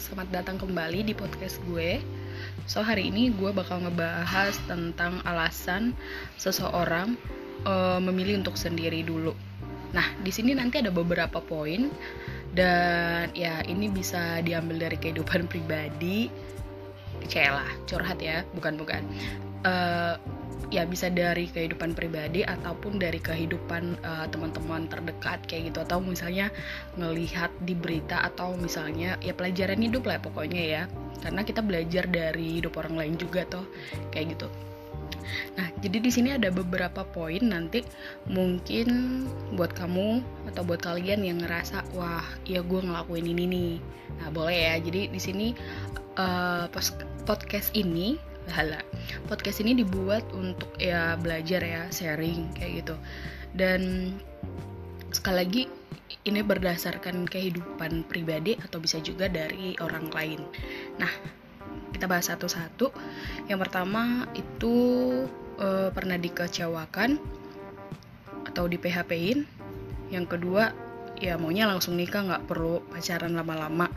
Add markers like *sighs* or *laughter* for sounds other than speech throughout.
selamat datang kembali di podcast gue. So hari ini gue bakal ngebahas tentang alasan seseorang uh, memilih untuk sendiri dulu. Nah di sini nanti ada beberapa poin dan ya ini bisa diambil dari kehidupan *laughs* pribadi. Celah, curhat ya, bukan bukan. Uh, ya bisa dari kehidupan pribadi ataupun dari kehidupan uh, teman-teman terdekat kayak gitu atau misalnya ngelihat di berita atau misalnya ya pelajaran hidup lah pokoknya ya karena kita belajar dari hidup orang lain juga toh kayak gitu Nah, jadi di sini ada beberapa poin nanti mungkin buat kamu atau buat kalian yang ngerasa wah, ya gue ngelakuin ini nih. Nah, boleh ya. Jadi di sini uh, podcast ini hala. Podcast ini dibuat untuk ya belajar ya sharing kayak gitu. Dan sekali lagi ini berdasarkan kehidupan pribadi atau bisa juga dari orang lain. Nah kita bahas satu-satu. Yang pertama itu e, pernah dikecewakan atau di PHP-in yang kedua ya maunya langsung nikah nggak perlu pacaran lama-lama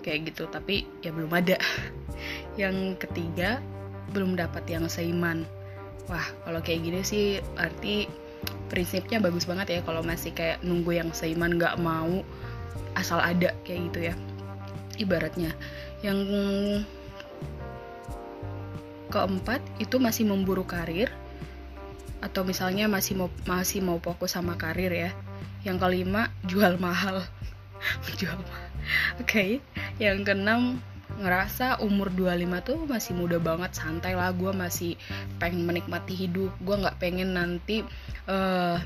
kayak gitu. Tapi ya belum ada. *laughs* Yang ketiga belum dapat yang seiman. Wah kalau kayak gini sih arti prinsipnya bagus banget ya kalau masih kayak nunggu yang seiman nggak mau asal ada kayak gitu ya. Ibaratnya. Yang keempat itu masih memburu karir atau misalnya masih mau masih mau fokus sama karir ya. Yang kelima jual mahal. *laughs* Jual mahal oke. Okay. yang keenam ngerasa umur 25 tuh masih muda banget santai lah gue masih pengen menikmati hidup gue nggak pengen nanti uh,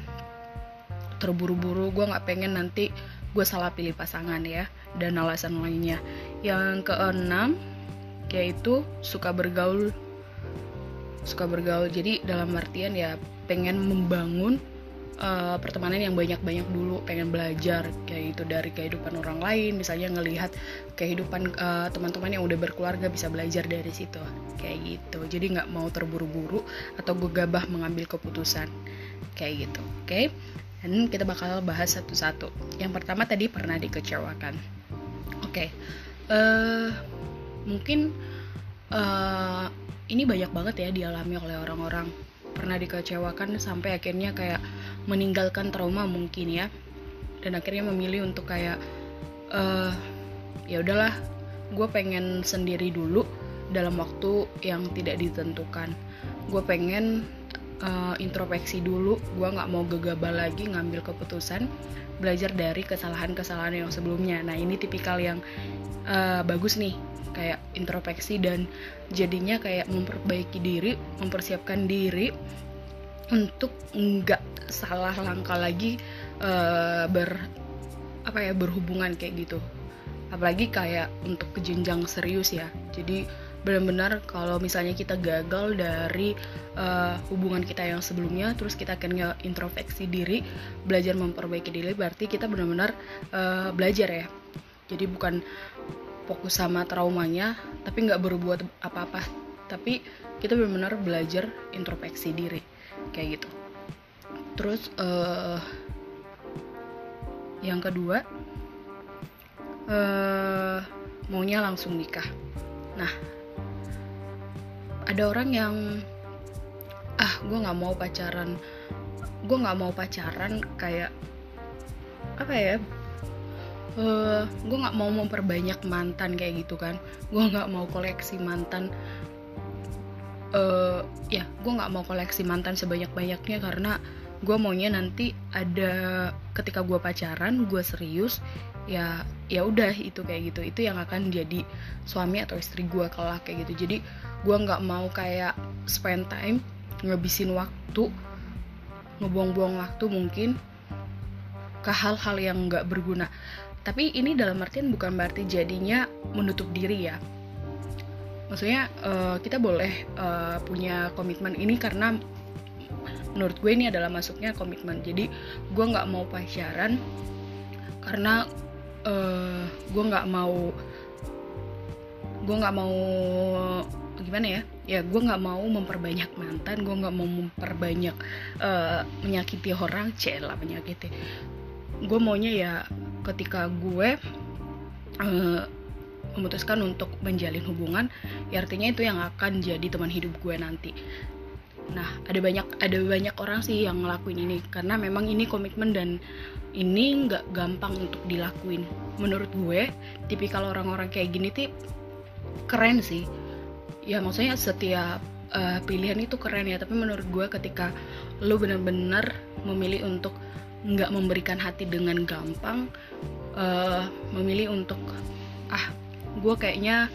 terburu-buru gue nggak pengen nanti gue salah pilih pasangan ya dan alasan lainnya. Yang keenam yaitu suka bergaul. Suka bergaul jadi dalam artian ya pengen membangun uh, pertemanan yang banyak-banyak dulu pengen belajar kayak gitu dari kehidupan orang lain misalnya ngelihat kehidupan uh, teman-teman yang udah berkeluarga bisa belajar dari situ kayak gitu jadi nggak mau terburu-buru atau gegabah mengambil keputusan kayak gitu oke okay? dan kita bakal bahas satu-satu yang pertama tadi pernah dikecewakan oke okay. uh, eh, mungkin uh, ini banyak banget ya dialami oleh orang-orang pernah dikecewakan sampai akhirnya kayak meninggalkan trauma mungkin ya. Dan akhirnya memilih untuk kayak uh, ya udahlah gue pengen sendiri dulu dalam waktu yang tidak ditentukan. Gue pengen uh, introspeksi dulu gue nggak mau gegabah lagi ngambil keputusan belajar dari kesalahan-kesalahan yang sebelumnya. Nah ini tipikal yang uh, bagus nih kayak introspeksi dan jadinya kayak memperbaiki diri mempersiapkan diri untuk nggak salah langkah lagi uh, ber apa ya berhubungan kayak gitu. Apalagi kayak untuk kejenjang serius ya. Jadi benar-benar kalau misalnya kita gagal dari uh, hubungan kita yang sebelumnya terus kita akan introspeksi diri belajar memperbaiki diri berarti kita benar-benar uh, belajar ya. Jadi bukan fokus sama traumanya tapi nggak berbuat apa-apa. Tapi kita benar-benar belajar introspeksi diri kayak gitu. Terus uh, yang kedua uh, maunya langsung nikah. Nah ada orang yang ah gue nggak mau pacaran. Gue nggak mau pacaran kayak apa ya uh, gue nggak mau memperbanyak mantan kayak gitu kan. Gue nggak mau koleksi mantan. Uh, ya gue nggak mau koleksi mantan sebanyak banyaknya karena gue maunya nanti ada ketika gue pacaran gue serius ya ya udah itu kayak gitu. Itu yang akan jadi suami atau istri gue kelak kayak gitu. Jadi gue nggak mau kayak spend time ngabisin waktu ngebuang-buang waktu mungkin ke hal-hal yang nggak berguna tapi ini dalam artian bukan berarti jadinya menutup diri ya. Maksudnya uh, kita boleh uh, punya komitmen ini karena menurut gue ini adalah masuknya komitmen. Jadi gue nggak mau pacaran karena uh, gue nggak mau gue nggak mau gimana ya? Ya gue nggak mau memperbanyak mantan gue nggak mau memperbanyak uh, menyakiti orang cela menyakiti. Gue maunya ya ketika gue uh, memutuskan untuk menjalin hubungan ya artinya itu yang akan jadi teman hidup gue nanti. Nah ada banyak ada banyak orang sih yang ngelakuin ini karena memang ini komitmen dan ini nggak gampang untuk dilakuin. Menurut gue tipikal orang-orang kayak gini tuh keren sih. Ya maksudnya setiap uh, pilihan itu keren ya tapi menurut gue ketika lo bener-bener memilih untuk nggak memberikan hati dengan gampang uh, memilih untuk ah gue kayaknya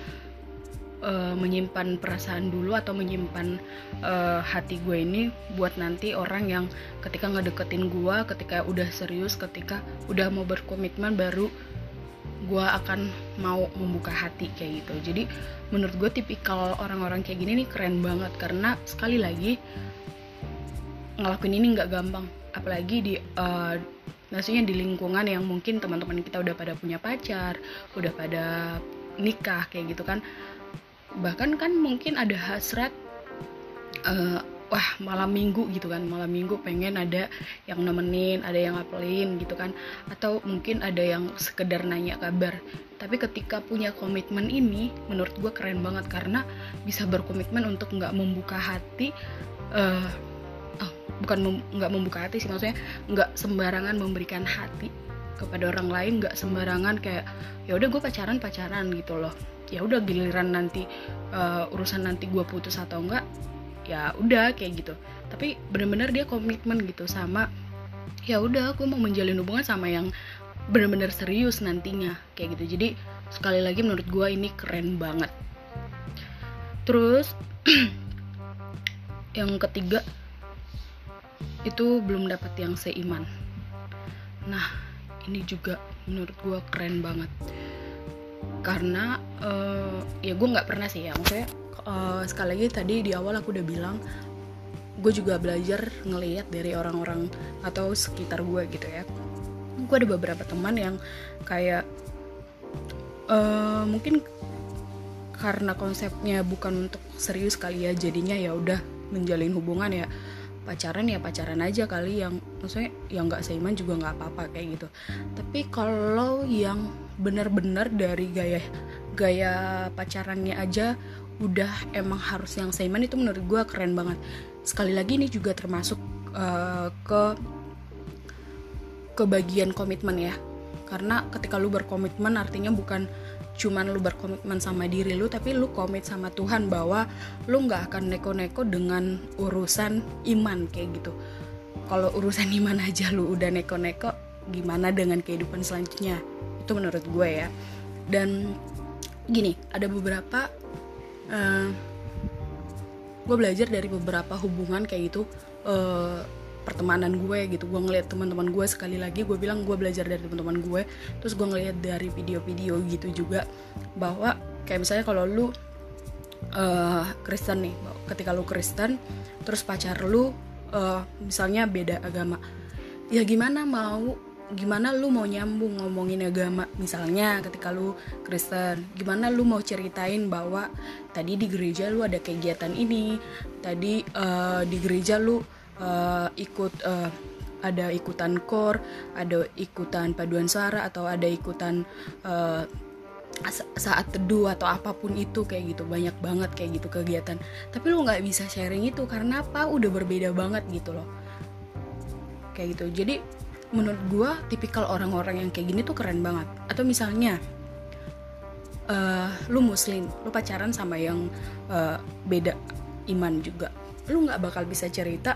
uh, menyimpan perasaan dulu atau menyimpan uh, hati gue ini buat nanti orang yang ketika ngedeketin gue ketika udah serius ketika udah mau berkomitmen baru gue akan mau membuka hati kayak gitu. Jadi menurut gue tipikal orang-orang kayak gini nih keren banget karena sekali lagi ngelakuin ini nggak gampang. Apalagi di uh, maksudnya di lingkungan yang mungkin teman-teman kita udah pada punya pacar udah pada nikah kayak gitu kan. Bahkan kan mungkin ada hasrat uh, wah malam minggu gitu kan. Malam minggu pengen ada yang nemenin ada yang ngapelin gitu kan. Atau mungkin ada yang sekedar nanya kabar. Tapi ketika punya komitmen ini menurut gue keren banget. Karena bisa berkomitmen untuk nggak membuka hati uh, bukan nggak mem membuka hati sih maksudnya nggak sembarangan memberikan hati kepada orang lain nggak sembarangan kayak ya udah gue pacaran pacaran gitu loh. Ya udah giliran nanti uh, urusan nanti gue putus atau enggak ya udah kayak gitu. Tapi bener-bener dia komitmen gitu sama ya udah aku mau menjalin hubungan sama yang bener-bener serius nantinya kayak gitu. Jadi sekali lagi menurut gue ini keren banget. Terus *clears throat* yang ketiga itu belum dapat yang seiman. Nah ini juga menurut gue keren banget. Karena uh, ya gue nggak pernah sih ya maksudnya uh, sekali lagi tadi di awal aku udah bilang gue juga belajar ngelihat dari orang-orang atau sekitar gue gitu ya. Gue ada beberapa teman yang kayak uh, mungkin karena konsepnya bukan untuk serius kali ya jadinya ya udah menjalin hubungan ya pacaran ya pacaran aja kali yang maksudnya yang nggak seiman juga nggak apa-apa kayak gitu. Tapi kalau yang benar-benar dari gaya gaya pacarannya aja udah emang harus yang seiman itu menurut gue keren banget. Sekali lagi ini juga termasuk uh, ke kebagian komitmen ya. Karena ketika lu berkomitmen artinya bukan cuman lu berkomitmen sama diri lu tapi lu komit sama Tuhan bahwa lu nggak akan neko-neko dengan urusan iman kayak gitu. Kalau urusan iman *laughs* aja lu udah neko-neko gimana dengan kehidupan selanjutnya? Itu menurut gue ya. Dan gini ada beberapa uh, gue belajar dari beberapa hubungan kayak gitu. Uh, pertemanan gue gitu. Gue ngeliat teman-teman gue sekali lagi gue bilang gue belajar dari teman-teman gue. Terus gue ngeliat dari video-video gitu juga bahwa kayak misalnya kalau lu uh, Kristen nih ketika lu Kristen terus pacar lu uh, misalnya beda agama ya gimana mau gimana lu mau nyambung ngomongin agama? Misalnya ketika lu Kristen gimana lu mau ceritain bahwa tadi di gereja lu ada kegiatan ini tadi uh, di gereja lu uh, ikut uh, ada ikutan kor, ada ikutan paduan suara atau ada ikutan uh, saat teduh atau apa pun itu kayak gitu. Banyak banget kayak gitu kegiatan. Tapi lu nggak bisa sharing itu karena apa? Udah berbeda banget gitu loh. Kayak gitu. Jadi menurut gue tipikal orang-orang yang kayak gini tuh keren banget. Atau misalnya uh, lu muslim lu pacaran sama yang uh, beda iman juga. Lu nggak bakal bisa cerita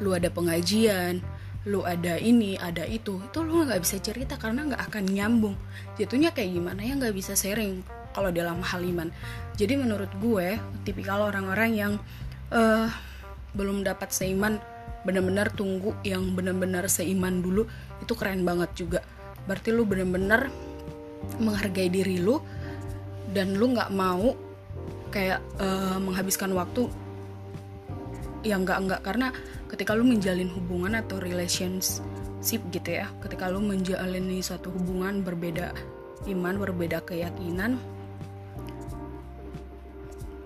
lu ada pengajian lu ada ini ada itu. Itu lu nggak bisa cerita karena nggak akan nyambung. Jatuhnya kayak gimana ya nggak bisa sharing kalau dalam hal iman. Jadi menurut gue tipikal orang-orang yang uh, belum dapat seiman benar-benar tunggu yang benar-benar seiman dulu itu keren banget juga. Berarti lu benar-benar menghargai diri lu dan lu nggak mau kayak uh, menghabiskan waktu yang nggak nggak karena ketika lu menjalin hubungan atau relationship gitu ya ketika lu menjalani suatu hubungan berbeda iman berbeda keyakinan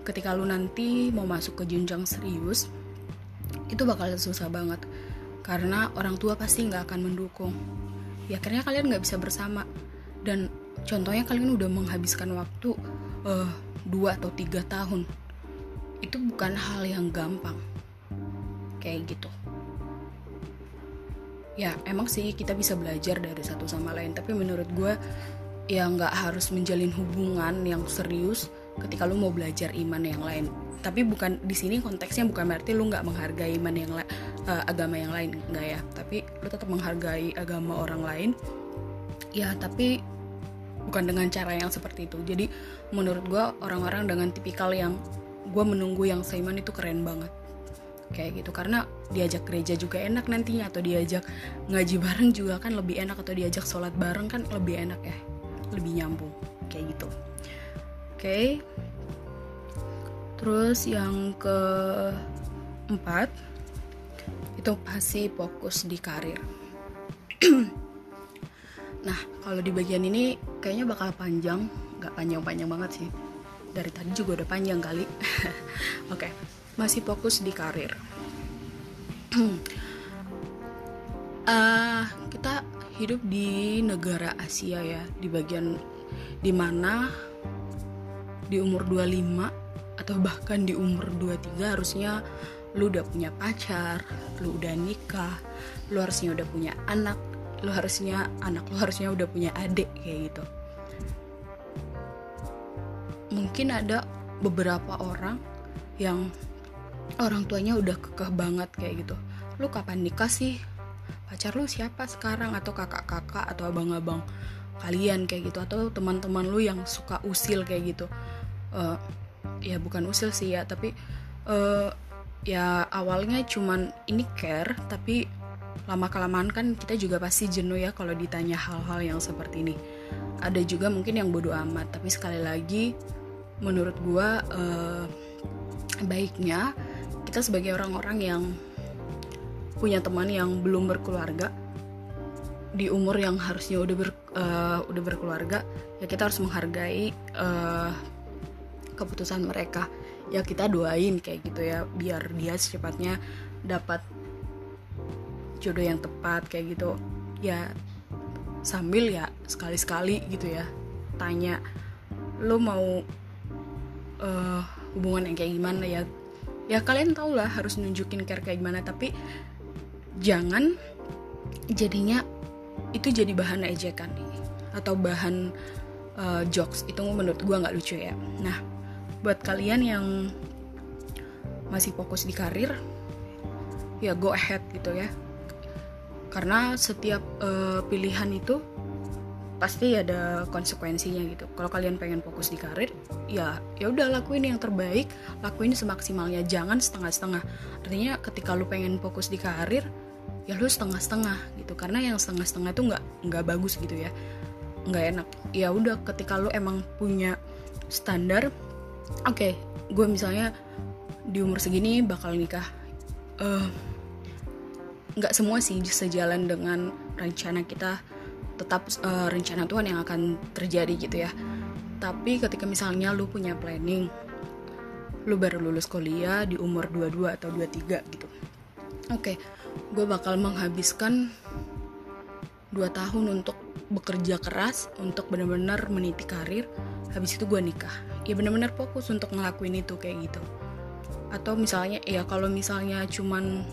ketika lu nanti mau masuk ke jenjang serius itu bakal susah banget. Karena orang tua pasti nggak akan mendukung. Ya akhirnya kalian nggak bisa bersama. Dan contohnya kalian udah menghabiskan waktu uh, dua atau tiga tahun. Itu bukan hal yang gampang kayak gitu. Ya emang sih kita bisa belajar dari satu sama lain tapi menurut gue ya nggak harus menjalin hubungan yang serius ketika lu mau belajar iman yang lain. Tapi bukan di sini konteksnya bukan berarti lu nggak menghargai iman yang uh, agama yang lain nggak ya. Tapi lu tetap menghargai agama orang lain. Ya tapi bukan dengan cara yang seperti itu. Jadi menurut gue orang-orang dengan tipikal yang gue menunggu yang seiman itu keren banget kayak gitu. Karena diajak gereja juga enak nantinya atau diajak ngaji bareng juga kan lebih enak atau diajak sholat bareng kan lebih enak ya lebih nyambung kayak gitu. Oke. Okay. terus yang keempat itu pasti fokus di karir. *clears throat* Nah kalau di bagian ini kayaknya bakal panjang nggak panjang-panjang banget sih. Dari tadi juga udah panjang kali. *laughs* Oke. okay masih fokus di karir. uh, *clears throat* kita hidup di negara Asia ya, di bagian di mana di umur 25 atau bahkan di umur 23 harusnya lu udah punya pacar, lu udah nikah, lu harusnya udah punya anak, lu harusnya anak lu harusnya udah punya adik kayak gitu. Mungkin ada beberapa orang yang orang tuanya udah kekeh banget kayak gitu. Lu kapan nikah sih? Pacar lu siapa sekarang? Atau kakak-kakak atau abang-abang kalian kayak gitu? Atau teman-teman lu yang suka usil kayak gitu? Uh, ya bukan usil sih ya tapi uh, ya awalnya cuman ini care tapi lama kelamaan kan kita juga pasti jenuh ya kalau ditanya hal-hal yang seperti ini. Ada juga mungkin yang bodoh amat tapi sekali lagi menurut gua uh, baiknya kita sebagai orang-orang yang punya teman yang belum berkeluarga di umur yang harusnya udah ber, uh, udah berkeluarga ya kita harus menghargai uh, keputusan mereka. Ya kita doain kayak gitu ya biar dia secepatnya dapat jodoh yang tepat kayak gitu. Ya sambil ya sekali-sekali gitu ya tanya lo mau uh, hubungan yang kayak gimana ya ya kalian tau lah harus nunjukin care kayak gimana tapi jangan jadinya itu jadi bahan ejekan atau bahan uh, jokes. Itu menurut gue nggak lucu ya. Nah buat kalian yang masih fokus di karir ya go ahead gitu ya. Karena setiap uh, pilihan itu pasti ada konsekuensinya gitu. Kalau kalian pengen fokus di karir ya ya udah lakuin yang terbaik lakuin semaksimalnya. Jangan setengah-setengah. Artinya ketika lu pengen fokus di karir ya lu setengah-setengah gitu. Karena yang setengah-setengah itu nggak nggak bagus gitu ya. Nggak enak. Ya udah ketika lu emang punya standar oke okay, gue misalnya di umur segini bakal nikah. Uh, nggak semua sih sejalan dengan rencana kita tetap uh, rencana Tuhan yang akan terjadi gitu ya. Tapi ketika misalnya lu punya planning lu baru lulus kuliah di umur 22 atau 23 gitu. Oke okay, gue bakal menghabiskan 2 tahun untuk bekerja keras untuk benar-benar meniti karir. Habis itu gue nikah. Ya benar-benar fokus untuk ngelakuin itu kayak gitu. Atau misalnya ya kalau misalnya cuman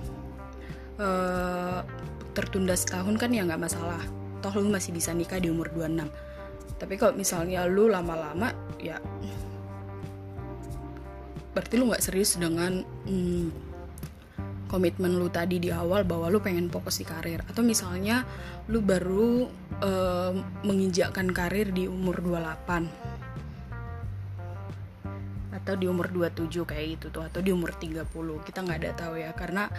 uh, tertunda setahun kan ya nggak masalah toh lu masih bisa nikah di umur 26 tapi kalau misalnya lu lama-lama ya berarti lu nggak serius dengan hmm, komitmen lu tadi di awal bahwa lu pengen fokus di karir. Atau misalnya lu baru uh, menginjakkan karir di umur 28 atau di umur 27 kayak gitu tuh atau di umur 30 kita nggak ada tahu ya. Karena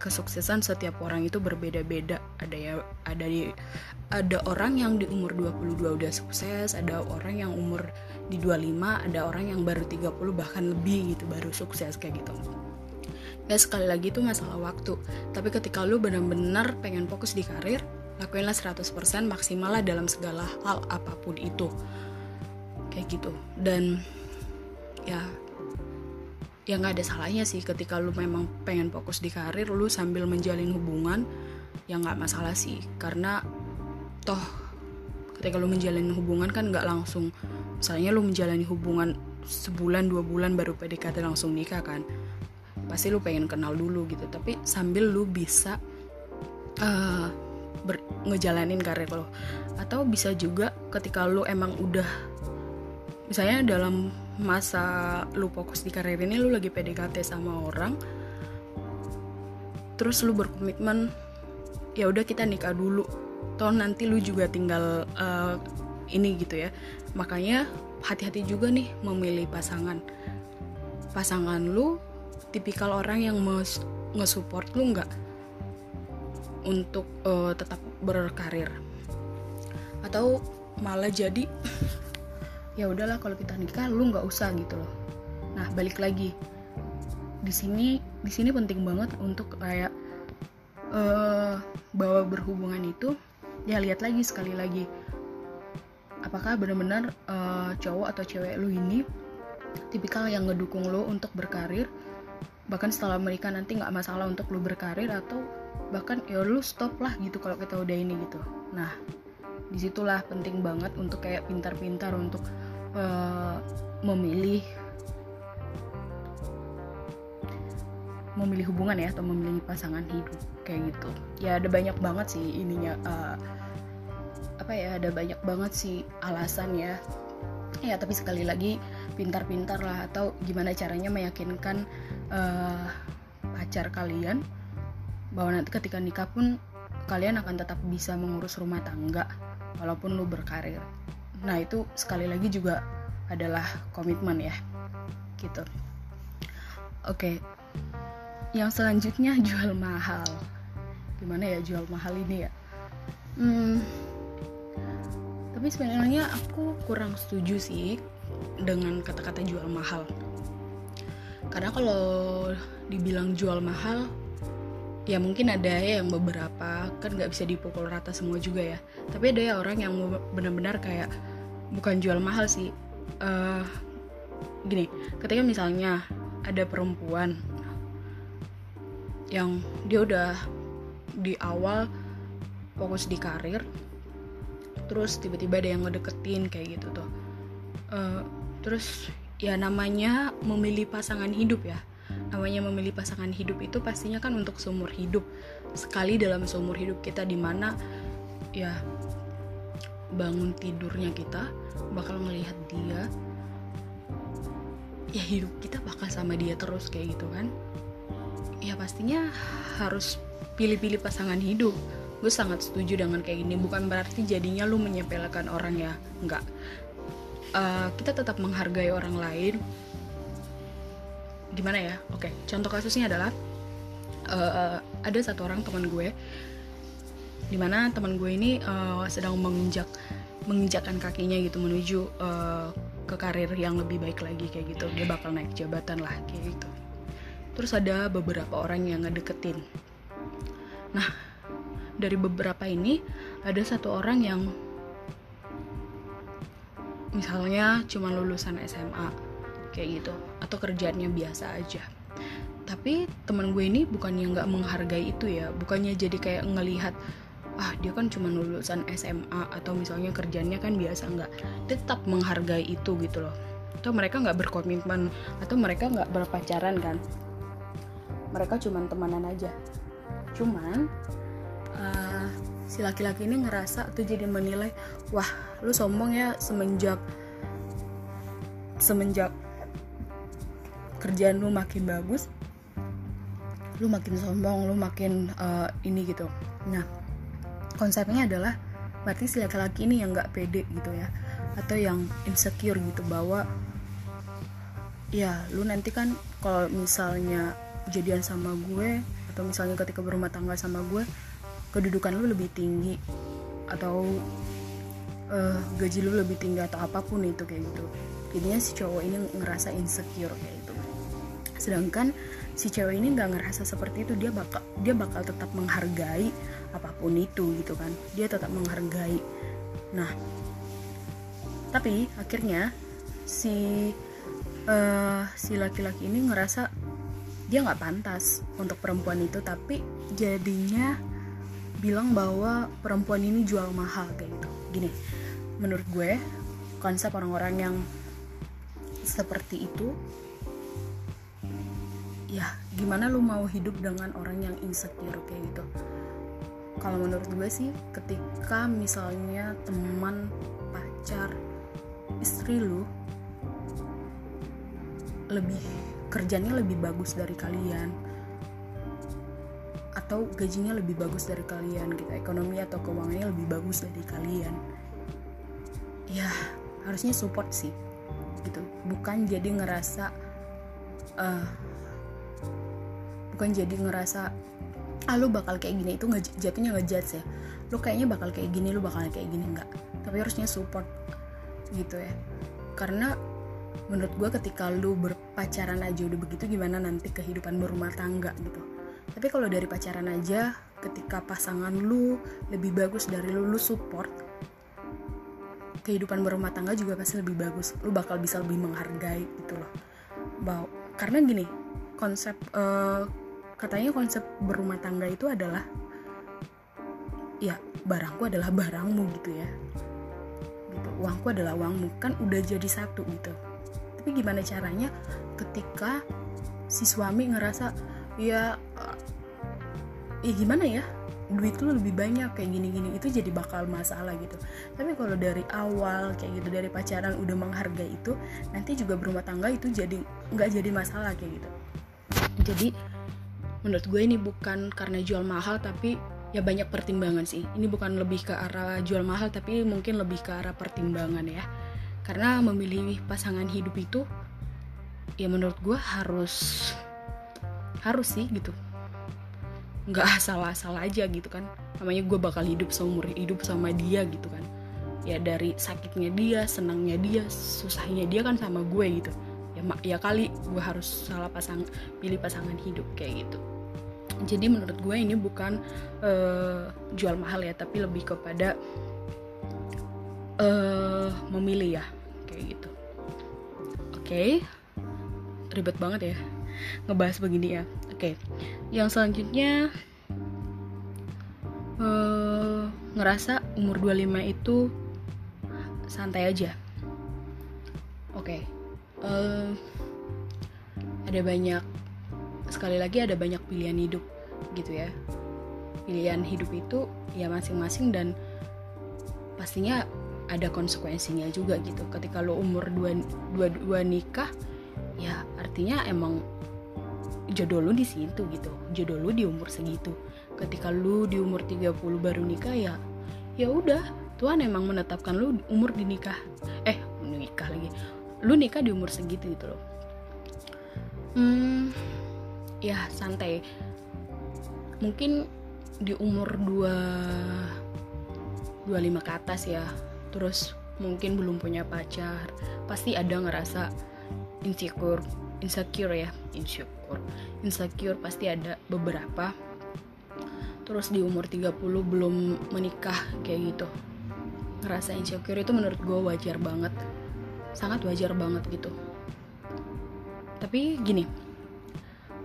kesuksesan setiap orang itu berbeda-beda. Ada ya ada di ada orang yang di umur 22 udah sukses ada orang yang umur di 25 ada orang yang baru 30 bahkan lebih gitu baru sukses kayak gitu. Ya sekali lagi itu masalah waktu. Tapi ketika lu benar-benar pengen fokus di karir lakuinlah 100% maksimal lah dalam segala hal apa pun itu. Kayak gitu. Dan ya ya nggak ada salahnya sih ketika lu memang pengen fokus di karir lu sambil menjalin hubungan ya nggak masalah sih. Karena toh ketika lu menjalani hubungan kan nggak langsung misalnya lu menjalani hubungan sebulan dua bulan baru PDKT langsung nikah kan pasti lu pengen kenal dulu gitu. Tapi sambil lu bisa uh, ber, ngejalanin karir lo atau bisa juga ketika lu emang udah misalnya dalam masa lu fokus di karir ini lu lagi PDKT sama orang terus lu berkomitmen ya udah kita nikah dulu. Toh nanti lu juga tinggal uh, ini gitu ya. Makanya hati-hati juga nih memilih pasangan. Pasangan lu tipikal orang yang nge-support lu nggak untuk uh, tetap berkarir? Atau malah jadi ya udahlah kalau kita nikah lu nggak usah gitu loh. Nah balik lagi. Di sini di sini penting banget untuk kayak uh, bahwa berhubungan itu ya lihat lagi sekali lagi. Apakah benar-benar uh, cowok atau cewek lu ini tipikal yang ngedukung lo untuk berkarir? Bahkan setelah menikah nanti nggak masalah untuk lu berkarir atau bahkan ya lu stop lah gitu kalau kita udah ini gitu. Nah di situlah penting banget untuk kayak pintar-pintar untuk uh, memilih memilih hubungan ya atau memilih pasangan hidup kayak gitu. Ya ada banyak banget sih ininya uh, apa ya ada banyak banget sih alasan ya ya tapi sekali lagi pintar-pintar lah atau gimana caranya meyakinkan uh, pacar kalian bahwa nanti ketika nikah pun kalian akan tetap bisa mengurus rumah tangga walaupun lu berkarir nah itu sekali lagi juga adalah komitmen ya gitu. Oke yang selanjutnya *laughs* jual mahal. Gimana ya jual mahal ini ya? Hmm, tapi sebenarnya aku kurang setuju sih dengan kata-kata jual mahal. Karena kalau dibilang jual mahal ya mungkin ada ya yang beberapa kan nggak bisa dipukul rata semua juga ya. Tapi ada ya orang yang benar-benar kayak bukan jual mahal sih. Uh, gini ketika misalnya ada perempuan yang dia udah di awal fokus di karir terus tiba-tiba ada yang ngedeketin kayak gitu tuh. Uh, terus ya namanya memilih pasangan hidup ya. Namanya memilih pasangan hidup itu pastinya kan untuk seumur hidup. Sekali dalam seumur hidup kita di mana ya bangun tidurnya kita bakal melihat dia ya hidup kita bakal sama dia terus kayak gitu kan. Ya pastinya harus pilih-pilih pasangan hidup. Gue sangat setuju dengan kayak gini. Bukan berarti jadinya lu menyepelekan orang ya. Enggak. Uh, kita tetap menghargai orang lain. Gimana ya? Oke contoh kasusnya adalah uh, ada satu orang teman gue di mana teman gue ini uh, sedang menginjak menginjakkan kakinya gitu menuju uh, ke karir yang lebih baik lagi kayak gitu. Dia bakal naik jabatan lah kayak gitu. Terus ada beberapa orang yang ngedeketin. Nah dari beberapa ini ada satu orang yang misalnya cuma lulusan SMA kayak gitu atau kerjaannya biasa aja. Tapi teman gue ini bukannya nggak menghargai itu ya bukannya jadi kayak ngelihat ah dia kan cuma lulusan SMA atau misalnya kerjanya kan biasa nggak tetap menghargai itu gitu loh. Atau mereka nggak berkomitmen atau mereka nggak berpacaran kan. Mereka cuman temanan aja. Cuman uh, si laki-laki ini ngerasa tuh jadi menilai wah lu sombong ya semenjak semenjak kerjaan lu makin bagus lu makin sombong lu makin uh, ini gitu. Nah konsepnya adalah berarti si laki-laki ini yang nggak pede gitu ya atau yang insecure gitu bahwa ya lu nanti kan kalau misalnya jadian sama gue atau misalnya ketika berumah tangga sama gue kedudukan lu lebih tinggi atau uh, gaji lu lebih tinggi atau apa pun itu kayak gitu. Jadinya si cowok ini ngerasa insecure kayak gitu. Sedangkan si cewek ini nggak ngerasa seperti itu dia bakal dia bakal tetap menghargai apa pun itu gitu kan. Dia tetap menghargai. Nah tapi akhirnya si uh, si laki-laki ini ngerasa dia nggak pantas untuk perempuan itu tapi jadinya bilang bahwa perempuan ini jual mahal kayak gitu. Gini menurut gue konsep orang-orang yang seperti itu ya gimana lu mau hidup dengan orang yang insecure kayak gitu? Kalau menurut gue sih ketika misalnya teman pacar istri lu lebih kerjanya lebih bagus dari kalian atau gajinya lebih bagus dari kalian gitu ekonomi atau keuangannya lebih bagus dari kalian ya harusnya support sih gitu. Bukan jadi ngerasa uh, bukan jadi ngerasa ah lu bakal kayak gini. Itu jatuhnya ngejudge ya. Lu kayaknya bakal kayak gini lu bakal kayak gini. Enggak. Tapi harusnya support gitu ya. Karena menurut gue ketika lu berpacaran aja udah begitu gimana nanti kehidupan berumah tangga gitu. Tapi kalau dari pacaran aja ketika pasangan lu lebih bagus dari lu lu support kehidupan berumah tangga juga pasti lebih bagus. Lu bakal bisa lebih menghargai gitu loh. Bau. karena gini konsep uh, katanya konsep berumah tangga itu adalah ya barangku adalah barangmu gitu ya. Gitu. Uangku adalah uangmu. Kan udah jadi satu gitu. Tapi gimana caranya ketika si suami ngerasa ya ya gimana ya? Duit lu lebih banyak kayak gini-gini. Itu jadi bakal masalah gitu. Tapi kalau dari awal kayak gitu dari pacaran udah menghargai itu nanti juga berumah tangga itu jadi nggak jadi masalah kayak gitu. Jadi menurut gue ini bukan karena jual mahal tapi ya banyak pertimbangan sih. Ini bukan lebih ke arah jual mahal tapi mungkin lebih ke arah pertimbangan ya. Karena memilih pasangan hidup itu ya menurut gue harus harus sih gitu. Nggak asal-asal aja gitu kan. Namanya gue bakal hidup seumur hidup sama dia gitu kan. Ya dari sakitnya dia senangnya dia susahnya dia kan sama gue gitu. Ya ya kali gue harus salah pasang pilih pasangan hidup kayak gitu jadi menurut gue ini bukan uh, jual mahal ya tapi lebih kepada uh, memilih ya kayak gitu oke okay. ribet banget ya ngebahas begini ya oke okay. yang selanjutnya uh, ngerasa umur 25 itu santai aja oke okay. uh, ada banyak sekali lagi ada banyak pilihan hidup gitu ya. Pilihan hidup itu ya masing-masing dan pastinya ada konsekuensinya juga gitu. Ketika lo umur dua, dua, dua nikah ya artinya emang jodoh lu di situ gitu. Jodoh lu di umur segitu. Ketika lu di umur 30 baru nikah ya ya udah Tuhan emang menetapkan lu umur di nikah. Eh nikah lagi. Lu nikah di umur segitu gitu loh. Hmm ya santai. Mungkin di umur 2 25 ke atas ya. Terus mungkin belum punya pacar pasti ada ngerasa insecure insecure ya insecure. Insecure pasti ada beberapa. Terus di umur 30 belum menikah kayak gitu. Ngerasa insecure itu menurut gue wajar banget. Sangat wajar banget gitu. Tapi gini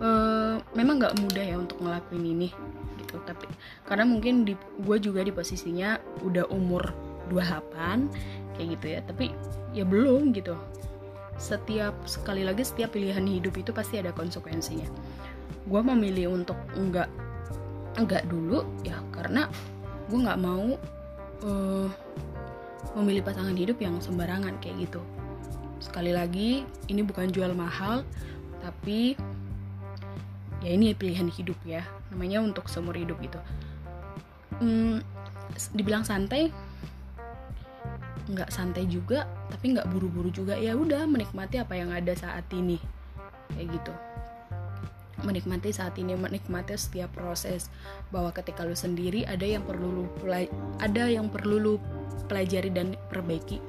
uh, memang nggak mudah ya untuk ngelakuin ini gitu. Tapi karena mungkin di gue juga di posisinya udah umur 28 kayak gitu ya. Tapi ya belum gitu. Setiap sekali lagi setiap pilihan hidup itu pasti ada konsekuensinya. Gue memilih untuk enggak enggak dulu ya karena gue nggak mau uh, memilih pasangan hidup yang sembarangan kayak gitu. Sekali lagi ini bukan jual mahal tapi ya ini pilihan hidup ya. Namanya untuk seumur hidup gitu. Hmm, dibilang santai nggak santai juga tapi nggak buru-buru juga. Ya udah menikmati apa yang ada saat ini. Kayak gitu. Menikmati saat ini menikmati setiap proses. Bahwa ketika lu sendiri ada yang perlu lu ada yang perlu lu pelajari dan perbaiki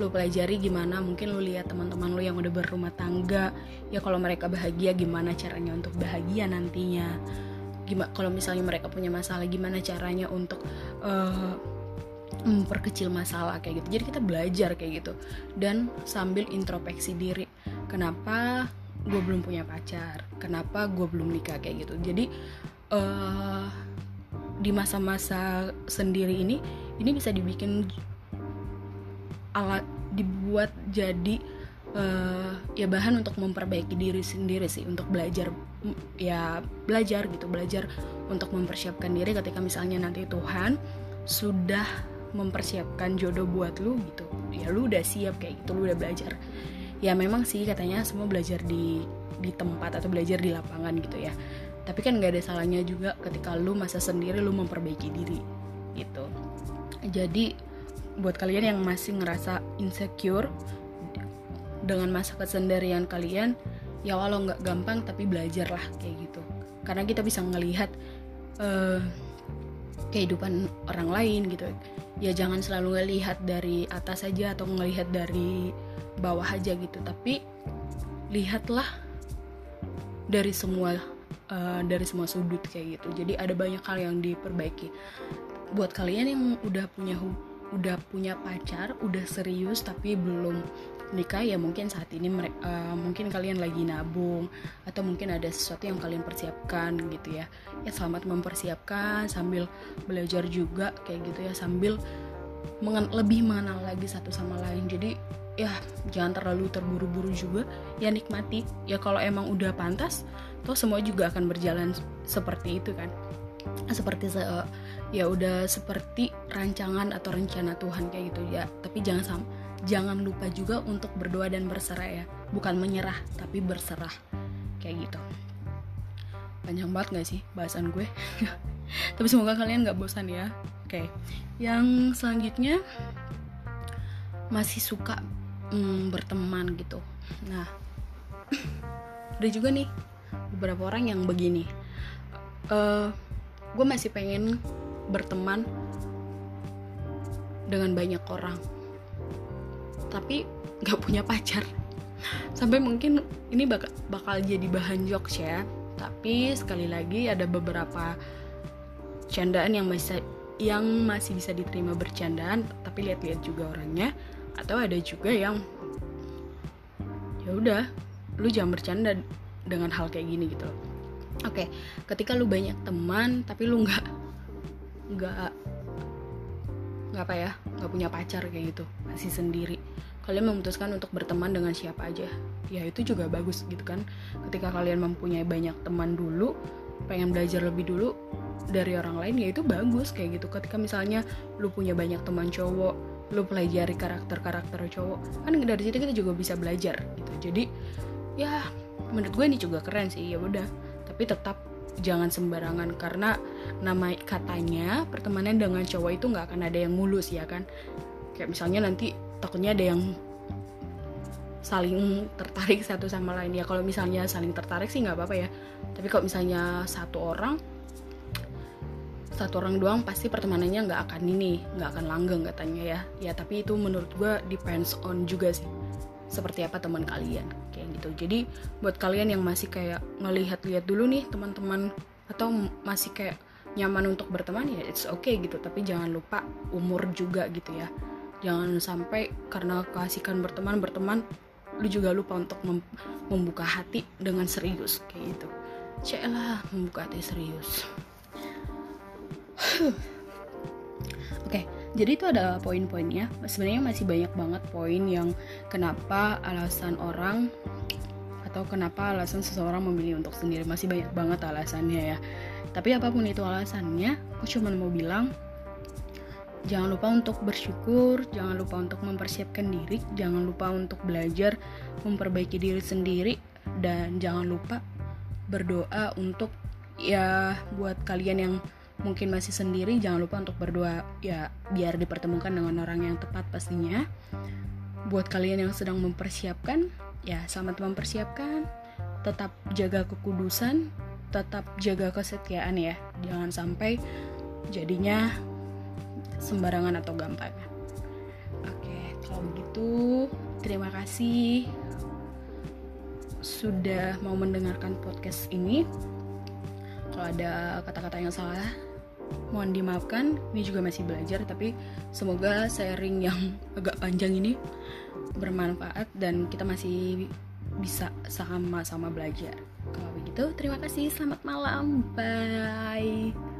lu pelajari gimana mungkin lu lihat teman-teman lu yang udah berumah tangga ya kalau mereka bahagia gimana caranya untuk bahagia nantinya? Gimana kalau misalnya mereka punya masalah gimana caranya untuk uh, memperkecil masalah kayak gitu. Jadi kita belajar kayak gitu. Dan sambil introspeksi diri kenapa gue belum punya pacar? Kenapa gue belum nikah? Kayak gitu. Jadi uh, di masa-masa sendiri ini ini bisa dibikin alat dibuat jadi uh, ya bahan untuk memperbaiki diri sendiri sih untuk belajar ya belajar gitu belajar untuk mempersiapkan diri ketika misalnya nanti Tuhan sudah mempersiapkan jodoh buat lu gitu. Ya lu udah siap kayak gitu lu udah belajar. Ya memang sih katanya semua belajar di di tempat atau belajar di lapangan gitu ya. Tapi kan nggak ada salahnya juga ketika lu masa sendiri lu memperbaiki diri gitu. Jadi buat kalian yang masih ngerasa insecure dengan masa kesendirian kalian ya walau nggak gampang tapi belajar lah kayak gitu. Karena kita bisa ngelihat uh, kehidupan orang lain gitu. Ya jangan selalu ngelihat dari atas saja atau ngelihat dari bawah aja gitu. Tapi lihatlah dari semua uh, dari semua sudut kayak gitu. Jadi ada banyak hal yang diperbaiki. Buat kalian yang udah punya udah punya pacar udah serius tapi belum nikah ya mungkin saat ini uh, mungkin kalian lagi nabung atau mungkin ada sesuatu yang kalian persiapkan gitu ya. Ya selamat mempersiapkan sambil belajar juga kayak gitu ya sambil mengen lebih mengenal lagi satu sama lain. Jadi ya jangan terlalu terburu-buru juga. Ya nikmati. Ya kalau emang udah pantas toh semua juga akan berjalan seperti itu kan. Seperti se ya udah seperti rancangan atau rencana Tuhan kayak gitu ya. Tapi jangan sam jangan lupa juga untuk berdoa dan berserah ya. Bukan menyerah tapi berserah. Kayak gitu. Panjang banget gak sih bahasan gue? *laughs* Tapi semoga kalian gak bosan ya. Oke. Yang selanjutnya masih suka mm, berteman gitu. Nah *clears throat* ada juga nih beberapa orang yang begini. Uh, gue masih pengen berteman dengan banyak orang. Tapi nggak punya pacar. Sampai mungkin ini bakal, bakal jadi bahan jokes ya. Tapi sekali lagi ada beberapa candaan yang masih yang masih bisa diterima bercandaan tapi lihat-lihat juga orangnya. Atau ada juga yang ya udah lu jangan bercanda dengan hal kayak gini gitu oke ketika lu banyak teman tapi lu nggak nggak nggak apa ya nggak punya pacar kayak gitu masih sendiri. Kalian memutuskan untuk berteman dengan siapa aja. Ya itu juga bagus gitu kan. Ketika kalian mempunyai banyak teman dulu pengen belajar lebih dulu dari orang lain ya itu bagus kayak gitu. Ketika misalnya lu punya banyak teman cowok lu pelajari karakter-karakter cowok kan dari situ kita juga bisa belajar gitu. Jadi ya menurut gue ini juga keren sih ya udah. Tapi tetap jangan sembarangan karena nama katanya pertemanan dengan cowok itu nggak akan ada yang mulus ya kan? Kayak misalnya nanti takutnya ada yang saling tertarik satu sama lain. Ya kalau misalnya saling tertarik sih nggak apa-apa ya. Tapi kalau misalnya satu orang satu orang doang pasti pertemanannya nggak akan ini nggak akan langgeng katanya ya. Ya tapi itu menurut gue depends on juga sih. Seperti apa teman kalian gitu. Jadi buat kalian yang masih kayak ngelihat-lihat dulu nih teman-teman atau masih kayak nyaman untuk berteman ya it's okay gitu. Tapi jangan lupa umur juga gitu ya. Jangan sampai karena kasihkan berteman berteman lu juga lupa untuk mem membuka hati dengan serius kayak gitu. Cek lah membuka hati serius. *sighs* Oke okay, jadi itu ada poin-poinnya. Sebenarnya masih banyak banget poin yang kenapa alasan orang atau kenapa alasan seseorang memilih untuk sendiri. Masih banyak banget alasannya ya. Tapi apa pun itu alasannya aku cuma mau bilang jangan lupa untuk bersyukur jangan lupa untuk mempersiapkan diri jangan lupa untuk belajar memperbaiki diri sendiri dan jangan lupa berdoa untuk ya buat kalian yang mungkin masih sendiri jangan lupa untuk berdoa ya biar dipertemukan dengan orang yang tepat pastinya. Buat kalian yang sedang mempersiapkan ya selamat mempersiapkan. Tetap jaga kekudusan tetap jaga kesetiaan ya. Jangan sampai jadinya sembarangan atau gampang. Oke kalau begitu terima kasih sudah mau mendengarkan podcast ini. Kalau ada kata-kata yang salah mohon dimaafkan. Ini juga masih belajar tapi semoga sharing yang agak panjang ini bermanfaat dan kita masih bisa sama-sama belajar. Kalau begitu terima kasih. Selamat malam. Bye